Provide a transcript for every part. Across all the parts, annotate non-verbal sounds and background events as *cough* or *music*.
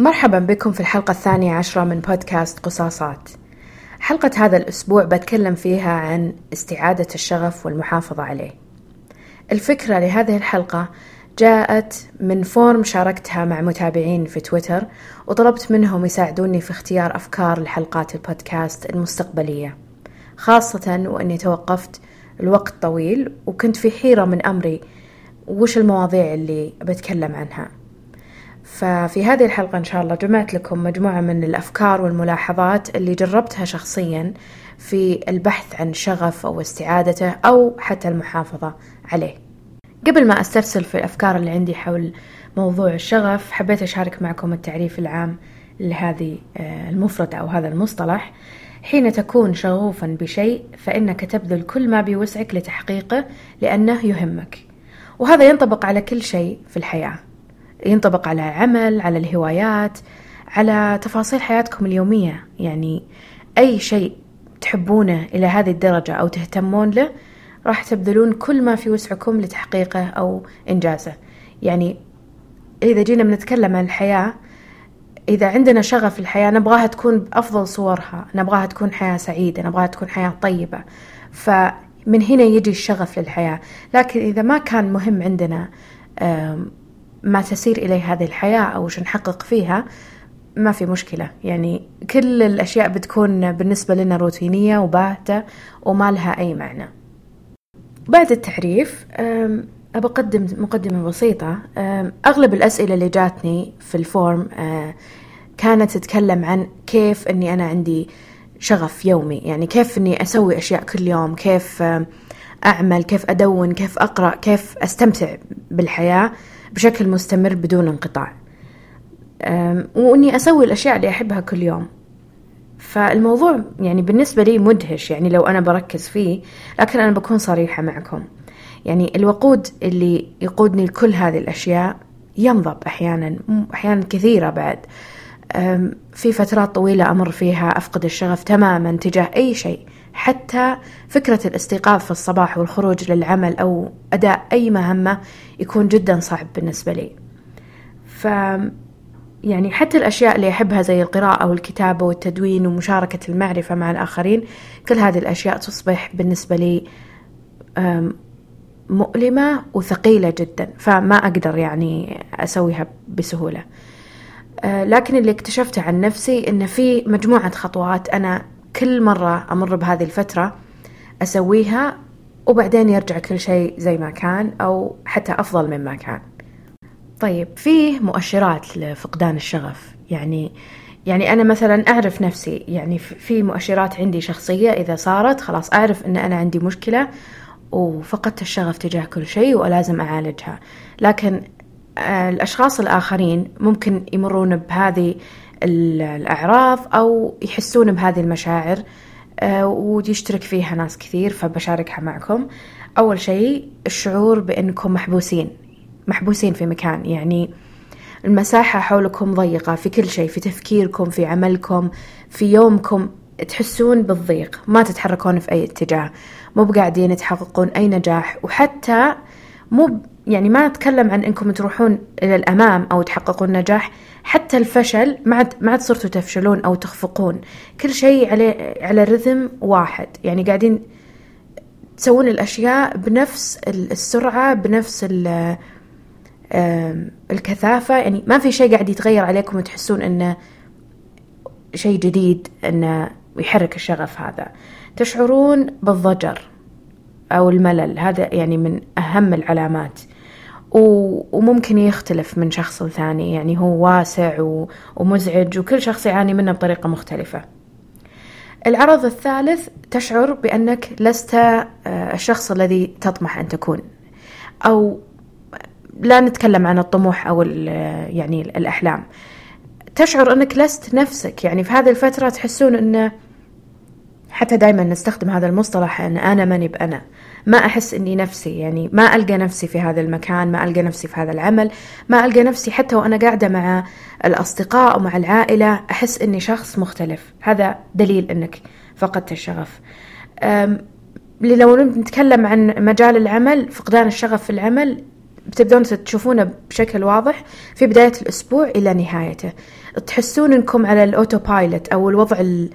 مرحبا بكم في الحلقة الثانية عشرة من بودكاست قصاصات. حلقة هذا الأسبوع بتكلم فيها عن استعادة الشغف والمحافظة عليه. الفكرة لهذه الحلقة جاءت من فورم شاركتها مع متابعين في تويتر وطلبت منهم يساعدوني في اختيار أفكار لحلقات البودكاست المستقبلية خاصة وأني توقفت الوقت طويل وكنت في حيرة من أمري وش المواضيع اللي بتكلم عنها. ففي هذه الحلقة إن شاء الله جمعت لكم مجموعة من الأفكار والملاحظات اللي جربتها شخصيا في البحث عن شغف أو استعادته أو حتى المحافظة عليه. قبل ما أسترسل في الأفكار اللي عندي حول موضوع الشغف حبيت أشارك معكم التعريف العام لهذه آه، المفردة أو هذا المصطلح. حين تكون شغوفا بشيء فإنك تبذل كل ما بوسعك لتحقيقه لأنه يهمك. وهذا ينطبق على كل شيء في الحياة. ينطبق على عمل على الهوايات على تفاصيل حياتكم اليومية. يعني أي شيء تحبونه إلى هذه الدرجة أو تهتمون له راح تبذلون كل ما في وسعكم لتحقيقه أو إنجازه. يعني إذا جينا بنتكلم عن الحياة إذا عندنا شغف الحياة نبغاها تكون بأفضل صورها نبغاها تكون حياة سعيدة نبغاها تكون حياة طيبة. فمن هنا يجي الشغف للحياة. لكن إذا ما كان مهم عندنا ما تسير إليه هذه الحياة أو وش نحقق فيها ما في مشكلة. يعني كل الأشياء بتكون بالنسبة لنا روتينية وباهتة وما لها أي معنى. بعد التعريف أقدم مقدمة بسيطة. أغلب الأسئلة اللي جاتني في الفورم كانت تتكلم عن كيف أني أنا عندي شغف يومي. يعني كيف أني أسوي أشياء كل يوم كيف أعمل كيف أدون كيف أقرأ كيف أستمتع بالحياة. بشكل مستمر بدون انقطاع. وإني أسوي الأشياء اللي أحبها كل يوم. فالموضوع يعني بالنسبة لي مدهش يعني لو أنا بركز فيه لكن أنا بكون صريحة معكم. يعني الوقود اللي يقودني لكل هذه الأشياء ينضب أحيانا أحيانا كثيرة بعد. في فترات طويلة أمر فيها أفقد الشغف تماما تجاه أي شيء. حتى فكرة الاستيقاظ في الصباح والخروج للعمل أو أداء أي مهمة يكون جدا صعب بالنسبة لي. ف يعني حتى الأشياء اللي أحبها زي القراءة والكتابة والتدوين ومشاركة المعرفة مع الآخرين كل هذه الأشياء تصبح بالنسبة لي مؤلمة وثقيلة جدا فما أقدر يعني أسويها بسهولة. أه، لكن اللي اكتشفته عن نفسي إن في مجموعة خطوات أنا كل مرة أمر بهذه الفترة أسويها وبعدين يرجع كل شيء زي ما كان أو حتى أفضل مما كان. طيب فيه مؤشرات لفقدان الشغف. يعني يعني أنا مثلا أعرف نفسي يعني في مؤشرات عندي شخصية إذا صارت خلاص أعرف أن أنا عندي مشكلة وفقدت الشغف تجاه كل شيء ولازم أعالجها. لكن آه، الأشخاص الآخرين ممكن يمرون بهذه الأعراض أو يحسون بهذه المشاعر آه، ويشترك فيها ناس كثير فبشاركها معكم. أول شيء الشعور بأنكم محبوسين محبوسين في مكان يعني المساحة حولكم ضيقة في كل شيء في تفكيركم في عملكم في يومكم تحسون بالضيق ما تتحركون في أي اتجاه مو بقاعدين تحققون أي نجاح وحتى مو يعني ما نتكلم عن إنكم تروحون إلى الأمام أو تحققون نجاح حتى الفشل ما عاد ما عاد صرتوا تفشلون أو تخفقون. كل شيء على على رذم واحد. يعني قاعدين تسوون الأشياء بنفس السرعة بنفس الكثافة. يعني ما في شيء قاعد يتغير عليكم وتحسون إنه شيء جديد إنه يحرك الشغف هذا. تشعرون بالضجر أو الملل. هذا يعني من أهم العلامات. وممكن يختلف من شخص لثاني. يعني هو واسع ومزعج وكل شخص يعاني منه بطريقة مختلفة. العرض الثالث تشعر بأنك لست آه، الشخص الذي تطمح أن تكون. أو لا نتكلم عن الطموح أو يعني الأحلام. تشعر أنك لست نفسك. يعني في هذه الفترة تحسون أنه حتى دائما نستخدم هذا المصطلح أن أنا ماني بأنا ما أحس إني نفسي يعني ما ألقى نفسي في هذا المكان ما ألقى نفسي في هذا العمل ما ألقى نفسي حتى وأنا قاعدة مع الأصدقاء ومع العائلة أحس إني شخص مختلف. هذا دليل إنك فقدت الشغف. لو نتكلم عن مجال العمل فقدان الشغف في العمل بتبدون تشوفونه بشكل واضح في بداية الأسبوع إلى نهايته. تحسون أنكم على الأوتو بايلوت أو الوضع ال ال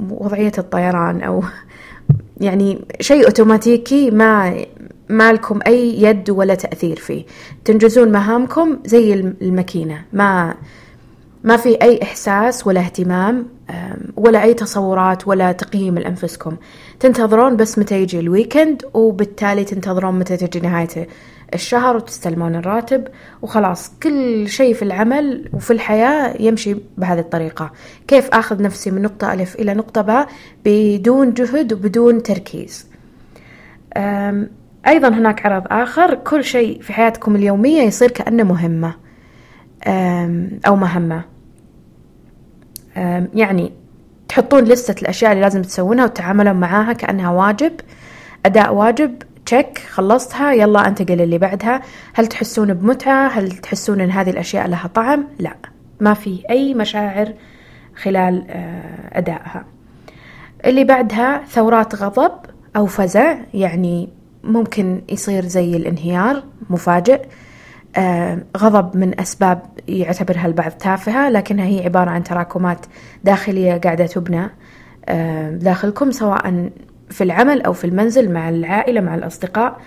وضعية الطيران أو *laughs* يعني شيء أوتوماتيكي ما ما لكم أي يد ولا تأثير فيه. تنجزون مهامكم زي الماكينة. ما ما في أي إحساس ولا اهتمام ولا أي تصورات ولا تقييم لأنفسكم. تنتظرون بس متى يجي الويكند وبالتالي تنتظرون متى تجي نهاية الشهر وتستلمون الراتب وخلاص كل شيء في العمل وفي الحياة يمشي بهذه الطريقة. كيف أخذ نفسي من نقطة ألف إلى نقطة باء بدون جهد وبدون تركيز. أيضا هناك عرض آخر كل شيء في حياتكم اليومية يصير كأنه مهمة. أو مهمة. يعني تحطون لستة الأشياء اللي لازم تسوونها وتتعاملون معاها كأنها واجب أداء واجب تشيك خلصتها. يلا أنتقل اللي بعدها. هل تحسون بمتعة؟ هل تحسون إن هذه الأشياء لها طعم؟ لا. ما في أي مشاعر خلال آه، أدائها. اللي بعدها ثورات غضب أو فزع يعني ممكن يصير زي الانهيار مفاجئ. آه، غضب من أسباب يعتبرها البعض تافهة لكنها هي عبارة عن تراكمات داخلية قاعدة تبنى آه، داخلكم سواء في العمل أو في المنزل مع العائلة مع الأصدقاء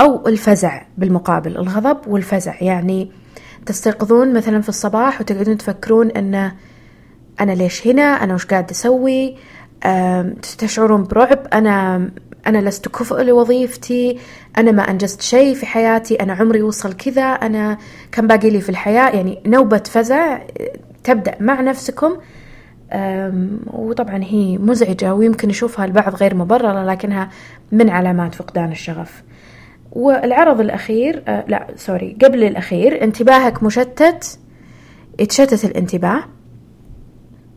أو الفزع بالمقابل الغضب والفزع. يعني تستيقظون مثلا في الصباح وتقعدون تفكرون أن أنا ليش هنا؟ أنا وش قاعد أسوي؟ تشعرون برعب. أنا أنا لست كفء لوظيفتي. أنا ما أنجزت شيء في حياتي. أنا عمري وصل كذا. أنا كم باقي لي في الحياة؟ يعني نوبة فزع تبدأ مع نفسكم. وطبعا هي مزعجة ويمكن يشوفها البعض غير مبررة لكنها من علامات فقدان الشغف. والعرض الأخير أه، لا سوري قبل الأخير انتباهك مشتت يتشتت الانتباه.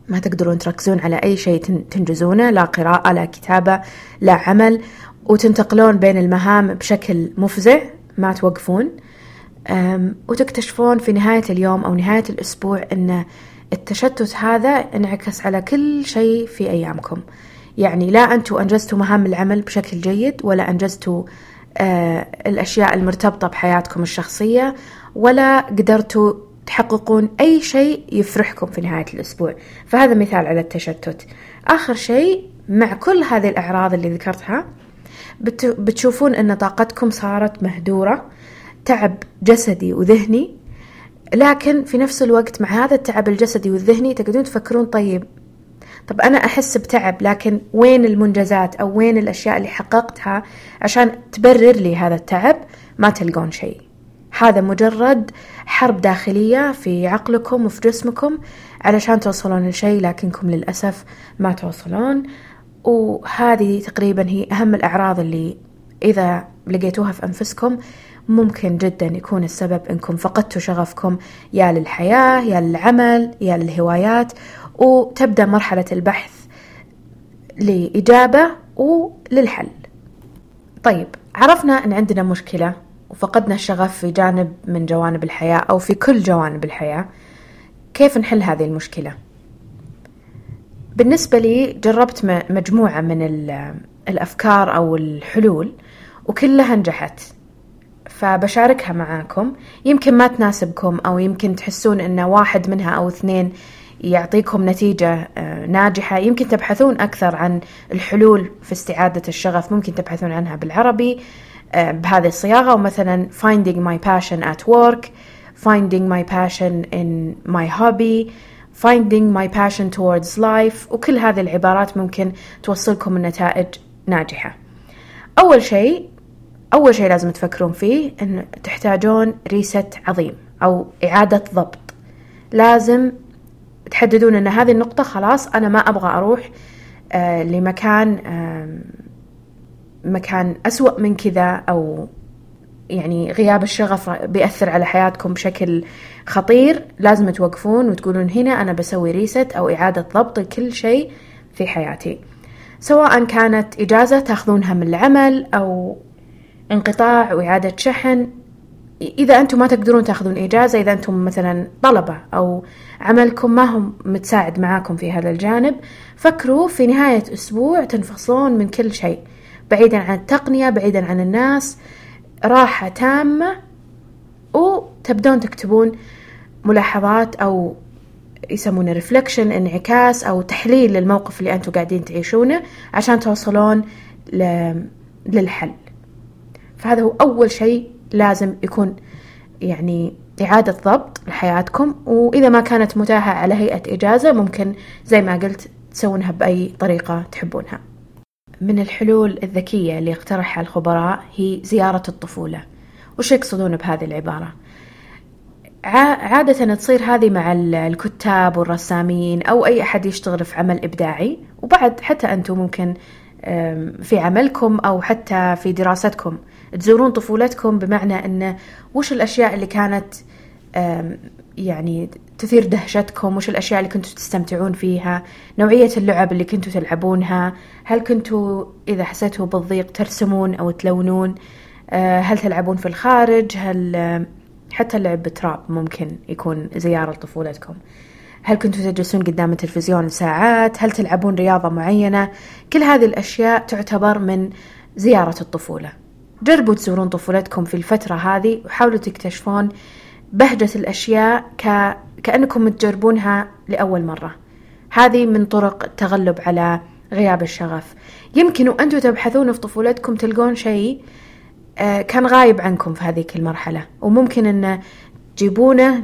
ما تقدرون تركزون على أي شيء تنجزونه لا قراءة لا كتابة لا عمل وتنتقلون بين المهام بشكل مفزع ما توقفون. وتكتشفون في نهاية اليوم أو نهاية الأسبوع أن التشتت هذا انعكس على كل شيء في أيامكم. يعني لا أنتم أنجزتوا مهام العمل بشكل جيد ولا أنجزتوا آه الأشياء المرتبطة بحياتكم الشخصية ولا قدرتوا تحققون أي شيء يفرحكم في نهاية الأسبوع. فهذا مثال على التشتت. آخر شيء مع كل هذه الأعراض اللي ذكرتها بتشوفون أن طاقتكم صارت مهدورة تعب جسدي وذهني لكن في نفس الوقت مع هذا التعب الجسدي والذهني تقدرون تفكرون طيب. طب أنا أحس بتعب لكن وين المنجزات أو وين الأشياء اللي حققتها عشان تبرر لي هذا التعب؟ ما تلقون شيء. هذا مجرد حرب داخلية في عقلكم وفي جسمكم علشان توصلون لشيء لكنكم للأسف ما توصلون. وهذه تقريبا هي أهم الأعراض اللي إذا لقيتوها في أنفسكم ممكن جدا يكون السبب إنكم فقدتوا شغفكم. يا للحياة يا للعمل يا للهوايات. وتبدأ مرحلة البحث لإجابة وللحل. طيب عرفنا أن عندنا مشكلة وفقدنا الشغف في جانب من جوانب الحياة أو في كل جوانب الحياة. كيف نحل هذه المشكلة؟ بالنسبة لي جربت مجموعة من الأفكار أو الحلول وكلها نجحت. فبشاركها معاكم. يمكن ما تناسبكم أو يمكن تحسون أن واحد منها أو اثنين يعطيكم نتيجة آه، ناجحة. يمكن تبحثون أكثر عن الحلول في استعادة الشغف ممكن تبحثون عنها بالعربي آه، بهذه الصياغة. ومثلا finding my passion at work finding my passion in my hobby finding my passion towards life. وكل هذه العبارات ممكن توصلكم النتائج ناجحة. أول شيء أول شيء لازم تفكرون فيه أن تحتاجون ريست عظيم أو إعادة ضبط. لازم تحددون أن هذه النقطة خلاص أنا ما أبغى أروح آه لمكان آه مكان أسوأ من كذا أو يعني غياب الشغف بيأثر على حياتكم بشكل خطير. لازم توقفون وتقولون هنا أنا بسوي ريست أو إعادة ضبط لكل شيء في حياتي. سواء كانت إجازة تاخذونها من العمل أو انقطاع وإعادة شحن. إذا أنتم ما تقدرون تأخذون إجازة إذا أنتم مثلا طلبة أو عملكم ما هم متساعد معاكم في هذا الجانب فكروا في نهاية أسبوع تنفصلون من كل شيء بعيدا عن التقنية بعيدا عن الناس راحة تامة وتبدون تكتبون ملاحظات أو يسمونه ريفلكشن انعكاس أو تحليل للموقف اللي أنتم قاعدين تعيشونه عشان توصلون للحل. فهذا هو أول شيء لازم يكون يعني إعادة ضبط لحياتكم وإذا ما كانت متاحة على هيئة إجازة ممكن زي ما قلت تسوونها بأي طريقة تحبونها. من الحلول الذكية اللي اقترحها الخبراء هي زيارة الطفولة. وش يقصدون بهذه العبارة؟ عادة تصير هذه مع الكتاب والرسامين أو أي أحد يشتغل في عمل إبداعي وبعد حتى أنتم ممكن في عملكم أو حتى في دراستكم. تزورون طفولتكم بمعنى أنه وش الأشياء اللي كانت يعني تثير دهشتكم؟ وش الأشياء اللي كنتوا تستمتعون فيها؟ نوعية اللعب اللي كنتوا تلعبونها؟ هل كنتوا إذا حسيتوا بالضيق ترسمون أو تلونون؟ أه، هل تلعبون في الخارج؟ هل حتى اللعب بتراب ممكن يكون زيارة لطفولتكم. هل كنتوا تجلسون قدام التلفزيون ساعات؟ هل تلعبون رياضة معينة؟ كل هذه الأشياء تعتبر من زيارة الطفولة. جربوا تزورون طفولتكم في الفترة هذه وحاولوا تكتشفون بهجة الأشياء ك... كأنكم تجربونها لأول مرة. هذه من طرق التغلب على غياب الشغف. يمكن وأنتم تبحثون في طفولتكم تلقون شيء آه، كان غايب عنكم في هذيك المرحلة. وممكن أن تجيبونه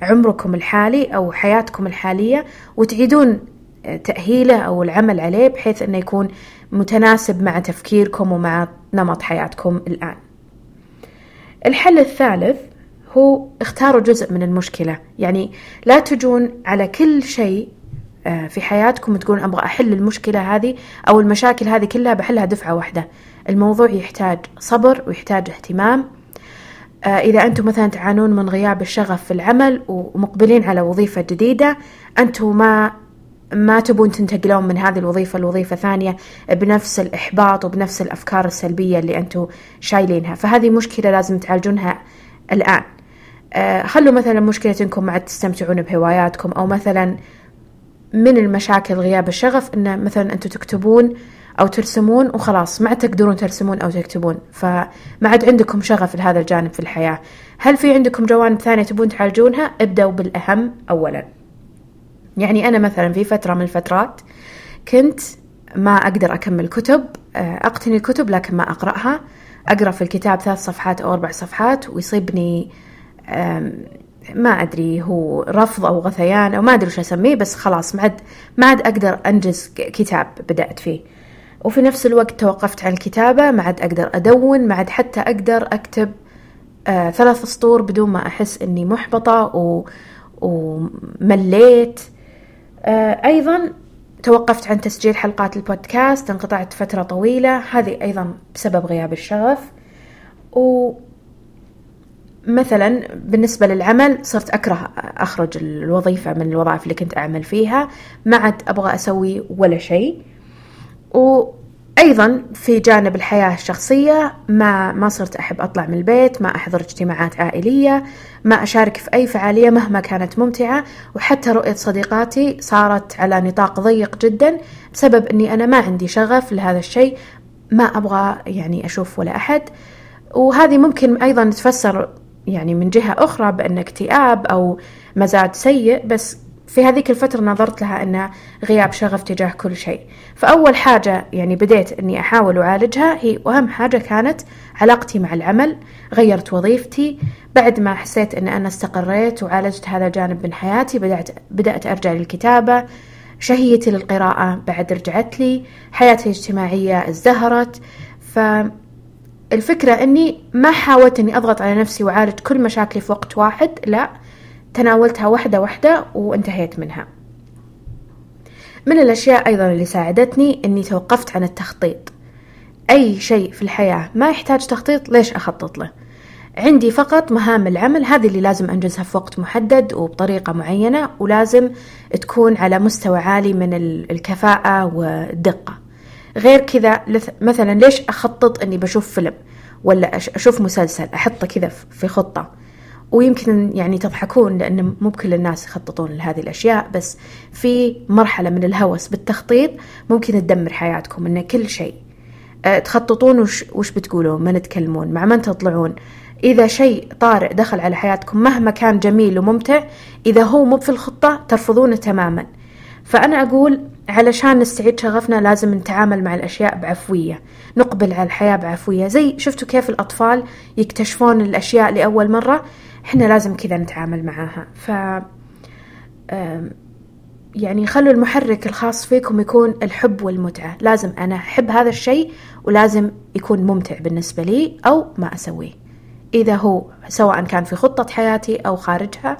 لعمركم الحالي أو حياتكم الحالية وتعيدون آه، تأهيله أو العمل عليه بحيث أنه يكون متناسب مع تفكيركم ومع نمط حياتكم الآن. الحل الثالث هو اختاروا جزء من المشكلة. يعني لا تجون على كل شيء آه، في حياتكم تقولون أبغى أحل المشكلة هذه أو المشاكل هذه كلها بحلها دفعة واحدة. الموضوع يحتاج صبر ويحتاج اهتمام. آه، إذا أنتم مثلا تعانون من غياب الشغف في العمل ومقبلين على وظيفة جديدة أنتم ما ما تبون تنتقلون من هذه الوظيفة لوظيفة ثانية بنفس الإحباط وبنفس الأفكار السلبية اللي أنتم شايلينها. فهذه مشكلة لازم تعالجونها الآن. آه، خلوا مثلا مشكلة إنكم ما عاد تستمتعون بهواياتكم أو مثلا من المشاكل غياب الشغف إن مثلا أنتم تكتبون أو ترسمون وخلاص ما عاد تقدرون ترسمون أو تكتبون. فما عاد عندكم شغف لهذا الجانب في الحياة. هل في عندكم جوانب ثانية تبون تعالجونها؟ ابدأوا بالأهم اولا. يعني أنا مثلا في فترة من الفترات كنت ما أقدر أكمل كتب آه، أقتني الكتب لكن ما أقرأها. أقرأ في الكتاب ثلاث صفحات أو أربع صفحات ويصيبني ما أدري هو رفض أو غثيان أو ما أدري وش أسميه بس خلاص ما عاد ما عاد أقدر أنجز كتاب بدأت فيه. وفي نفس الوقت توقفت عن الكتابة ما عاد أقدر أدون ما عاد حتى أقدر أكتب آه ثلاث سطور بدون ما أحس إني محبطة و... ومليت. آه أيضا توقفت عن تسجيل حلقات البودكاست انقطعت فترة طويلة. هذه أيضا بسبب غياب الشغف. و مثلا بالنسبة للعمل صرت أكره أخرج الوظيفة من الوظائف اللي كنت أعمل فيها. ما عاد أبغى أسوي ولا شيء. وأيضا في جانب الحياة الشخصية ما ما صرت أحب أطلع من البيت ما أحضر اجتماعات عائلية ما أشارك في أي فعالية مهما كانت ممتعة وحتى رؤية صديقاتي صارت على نطاق ضيق جدا بسبب أني أنا ما عندي شغف لهذا الشيء ما أبغى يعني أشوف ولا أحد. وهذه ممكن أيضا تفسر يعني من جهة أخرى بأن اكتئاب أو مزاج سيء بس في هذيك الفترة نظرت لها أن غياب شغف تجاه كل شيء. فأول حاجة يعني بديت أني أحاول أعالجها هي وأهم حاجة كانت علاقتي مع العمل غيرت وظيفتي. بعد ما حسيت أن أنا استقريت وعالجت هذا الجانب من حياتي بدأت, بدأت أرجع للكتابة. شهيتي للقراءة بعد رجعت لي. حياتي الاجتماعية ازدهرت. ف الفكرة أني ما حاولت أني أضغط على نفسي وأعالج كل مشاكلي في وقت واحد لا. تناولتها واحدة واحدة وانتهيت منها. من الأشياء أيضا اللي ساعدتني إني توقفت عن التخطيط. أي شيء في الحياة ما يحتاج تخطيط ليش أخطط له؟ عندي فقط مهام العمل هذه اللي لازم أنجزها في وقت محدد وبطريقة معينة ولازم تكون على مستوى عالي من الكفاءة والدقة. غير كذا مثلا ليش أخطط أني بشوف فيلم ولا أشوف مسلسل أحطه كذا في خطة؟ ويمكن يعني تضحكون لأن مو بكل الناس يخططون لهذه الأشياء بس في مرحلة من الهوس بالتخطيط ممكن تدمر حياتكم أن كل شيء. أه تخططون وش, وش بتقولون من تكلمون مع من تطلعون. إذا شيء طارئ دخل على حياتكم مهما كان جميل وممتع إذا هو مو في الخطة ترفضونه تماما. فأنا أقول علشان نستعيد شغفنا لازم نتعامل مع الأشياء بعفوية. نقبل على الحياة بعفوية. زي شفتوا كيف الأطفال يكتشفون الأشياء لأول مرة؟ إحنا لازم كذا نتعامل معاها. ف يعني خلوا المحرك الخاص فيكم يكون الحب والمتعة. لازم أنا أحب هذا الشيء ولازم يكون ممتع بالنسبة لي أو ما أسويه. إذا هو سواء كان في خطة حياتي أو خارجها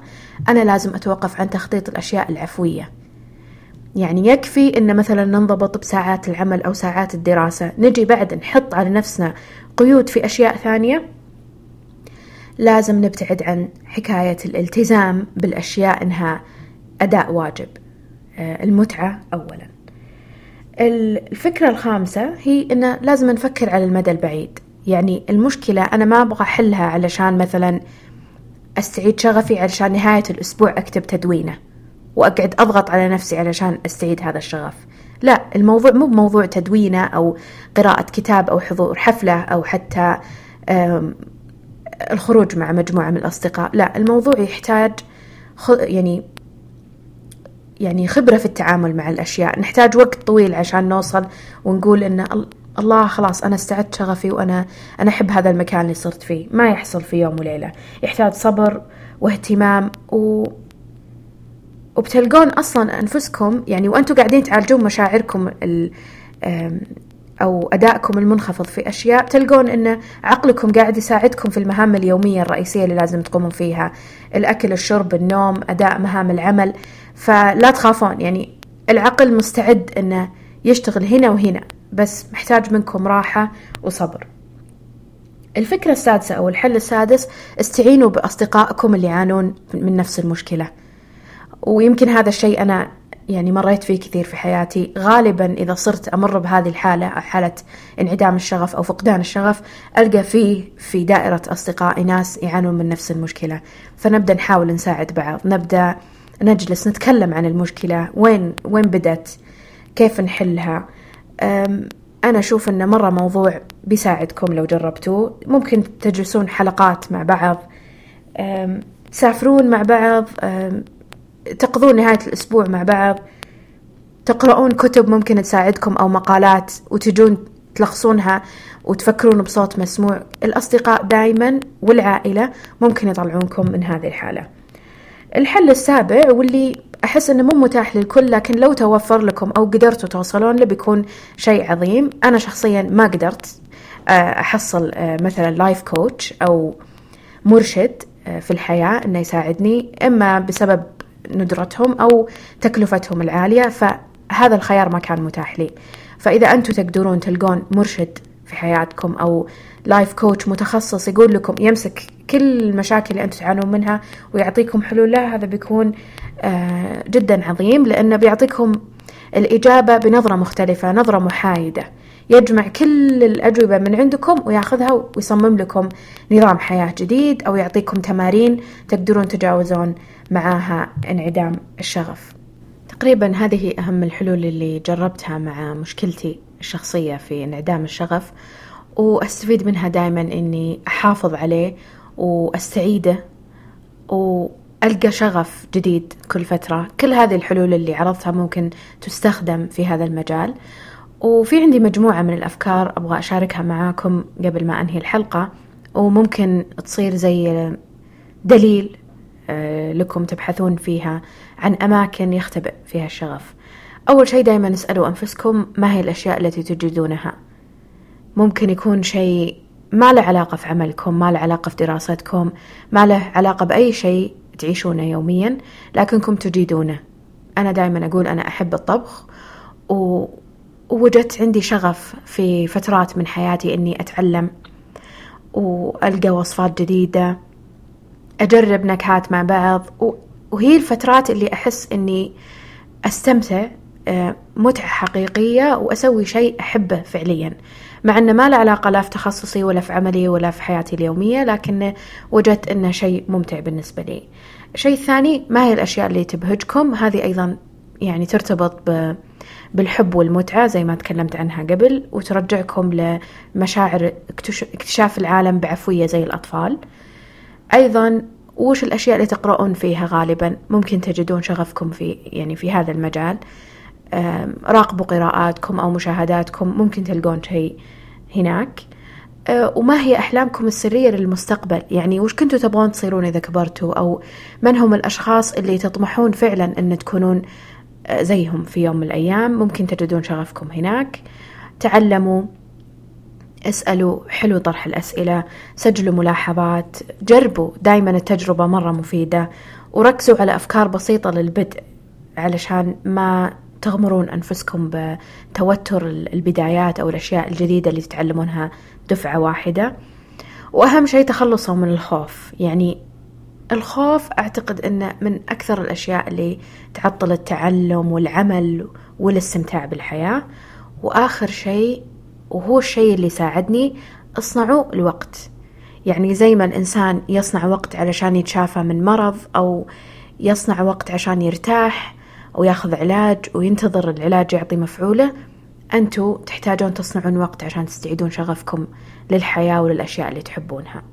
أنا لازم أتوقف عن تخطيط الأشياء العفوية. يعني يكفي إن مثلا ننضبط بساعات العمل أو ساعات الدراسة. نجي بعد نحط على نفسنا قيود في أشياء ثانية لازم نبتعد عن حكاية الالتزام بالأشياء إنها أداء واجب. آه، المتعة أولا. الفكرة الخامسة هي إنه لازم نفكر على المدى البعيد. يعني المشكلة أنا ما أبغى أحلها علشان مثلا أستعيد شغفي علشان نهاية الأسبوع أكتب تدوينة وأقعد أضغط على نفسي علشان أستعيد هذا الشغف. لا الموضوع مو بموضوع تدوينة أو قراءة كتاب أو حضور حفلة أو حتى الخروج مع مجموعة من الأصدقاء. لا الموضوع يحتاج يعني يعني خبرة في التعامل مع الأشياء. نحتاج وقت طويل عشان نوصل ونقول إن الله خلاص أنا استعدت شغفي وأنا أنا أحب هذا المكان اللي صرت فيه. ما يحصل في يوم وليلة. يحتاج صبر واهتمام و وبتلقون أصلا أنفسكم يعني وأنتم قاعدين تعالجون مشاعركم ال... أو أدائكم المنخفض في أشياء تلقون أن عقلكم قاعد يساعدكم في المهام اليومية الرئيسية اللي لازم تقومون فيها. الأكل الشرب النوم أداء مهام العمل. فلا تخافون يعني العقل مستعد أنه يشتغل هنا وهنا بس محتاج منكم راحة وصبر. الفكرة السادسة أو الحل السادس استعينوا بأصدقائكم اللي يعانون من نفس المشكلة. ويمكن هذا الشيء أنا يعني مريت فيه كثير في حياتي. غالبا إذا صرت أمر بهذه الحالة حالة انعدام الشغف أو فقدان الشغف ألقى فيه في دائرة أصدقائي ناس يعانون من نفس المشكلة. فنبدأ نحاول نساعد بعض. نبدأ نجلس نتكلم عن المشكلة. وين وين بدت كيف نحلها؟ أنا أشوف أنه مرة موضوع بيساعدكم لو جربتوه. ممكن تجلسون حلقات مع بعض. تسافرون مع بعض. تقضون نهاية الأسبوع مع بعض تقرؤون كتب ممكن تساعدكم أو مقالات وتجون تلخصونها وتفكرون بصوت مسموع. الأصدقاء دائما والعائلة ممكن يطلعونكم من هذه الحالة. الحل السابع واللي أحس أنه مو متاح للكل لكن لو توفر لكم أو قدرتوا توصلون له بيكون شيء عظيم. أنا شخصيا ما قدرت آه، أحصل آه، مثلا life coach أو مرشد آه، في الحياة أنه يساعدني إما بسبب ندرتهم أو تكلفتهم العالية فهذا الخيار ما كان متاح لي. فإذا أنتم تقدرون تلقون مرشد في حياتكم أو life coach متخصص يقول لكم يمسك كل المشاكل اللي أنتم تعانون منها ويعطيكم حلول لها هذا بيكون آه، جدا عظيم لأنه بيعطيكم الإجابة بنظرة مختلفة نظرة محايدة. يجمع كل الأجوبة من عندكم وياخذها ويصمم لكم نظام حياة جديد أو يعطيكم تمارين تقدرون تجاوزون معاها انعدام الشغف. تقريبا هذه أهم الحلول اللي جربتها مع مشكلتي الشخصية في انعدام الشغف وأستفيد منها دائما إني أحافظ عليه وأستعيده وألقى شغف جديد كل فترة. كل هذه الحلول اللي عرضتها ممكن تستخدم في هذا المجال. وفي عندي مجموعة من الأفكار أبغى أشاركها معاكم قبل ما أنهي الحلقة وممكن تصير زي دليل آه، لكم تبحثون فيها عن أماكن يختبئ فيها الشغف. أول شيء دائما اسألوا أنفسكم ما هي الأشياء التي تجدونها. ممكن يكون شيء ما له علاقة في عملكم ما له علاقة في دراستكم ما له علاقة بأي شيء تعيشونه يوميا لكنكم تجيدونه. أنا دائما أقول أنا أحب الطبخ و... ووجدت عندي شغف في فترات من حياتي إني أتعلم وألقى وصفات جديدة أجرب نكهات مع بعض وهي الفترات اللي أحس إني أستمتع آه، متعة حقيقية وأسوي شيء أحبه فعليا. مع أنه ما له علاقة لا في تخصصي ولا في عملي ولا في حياتي اليومية لكن وجدت أنه شيء ممتع بالنسبة لي. الشيء الثاني ما هي الأشياء اللي تبهجكم؟ هذه أيضا يعني ترتبط بالحب والمتعة زي ما تكلمت عنها قبل وترجعكم لمشاعر اكتشاف العالم بعفوية زي الأطفال. أيضا وش الأشياء اللي تقرؤون فيها غالبا؟ ممكن تجدون شغفكم في يعني في هذا المجال. راقبوا قراءاتكم أو مشاهداتكم ممكن تلقون شيء هناك. أه، وما هي أحلامكم السرية للمستقبل؟ يعني وش كنتوا تبغون تصيرون إذا كبرتوا؟ أو من هم الأشخاص اللي تطمحون فعلا أن تكونون زيهم في يوم من الأيام. ممكن تجدون شغفكم هناك. تعلموا اسألوا حلو طرح الأسئلة سجلوا ملاحظات جربوا دايما التجربة مرة مفيدة وركزوا على أفكار بسيطة للبدء علشان ما تغمرون أنفسكم بتوتر البدايات أو الأشياء الجديدة اللي تتعلمونها دفعة واحدة. وأهم شيء تخلصوا من الخوف. يعني الخوف أعتقد أنه من أكثر الأشياء اللي تعطل التعلم والعمل والاستمتاع بالحياة. وآخر شيء وهو الشيء اللي ساعدني اصنعوا الوقت. يعني زي ما الإنسان يصنع وقت علشان يتشافى من مرض أو يصنع وقت عشان يرتاح وياخذ علاج وينتظر العلاج يعطي مفعوله أنتوا تحتاجون تصنعون وقت عشان تستعيدون شغفكم للحياة وللأشياء اللي تحبونها.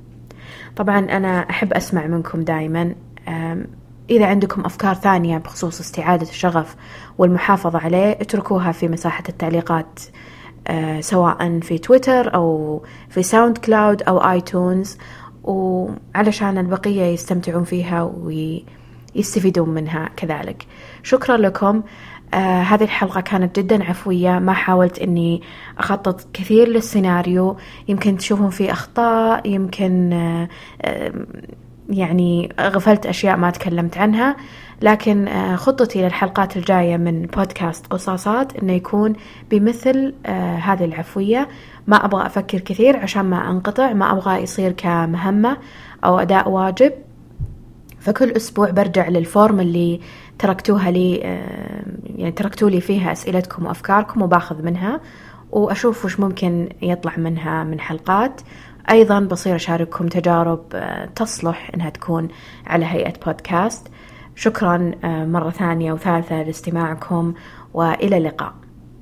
طبعا أنا أحب أسمع منكم دائما إذا عندكم أفكار ثانية بخصوص استعادة الشغف والمحافظة عليه اتركوها في مساحة التعليقات أه، سواء في تويتر أو في ساوند كلاود أو آيتونز وعلشان البقية يستمتعون فيها وي يستفيدون منها كذلك. شكرا لكم. آه هذه الحلقة كانت جدا عفوية. ما حاولت إني أخطط كثير للسيناريو. يمكن تشوفون في أخطاء يمكن آه يعني غفلت أشياء ما تكلمت عنها. لكن آه خطتي للحلقات الجاية من بودكاست قصاصات إنه يكون بمثل آه، هذه العفوية. ما أبغى أفكر كثير عشان ما أنقطع. ما أبغى يصير كمهمة أو أداء واجب. فكل أسبوع برجع للفورم اللي تركتوها لي يعني تركتوا لي فيها أسئلتكم وأفكاركم وباخذ منها وأشوف وش ممكن يطلع منها من حلقات. أيضا بصير أشارككم تجارب آه، تصلح إنها تكون على هيئة بودكاست. شكرا آه، مرة ثانية وثالثة لاستماعكم وإلى اللقاء.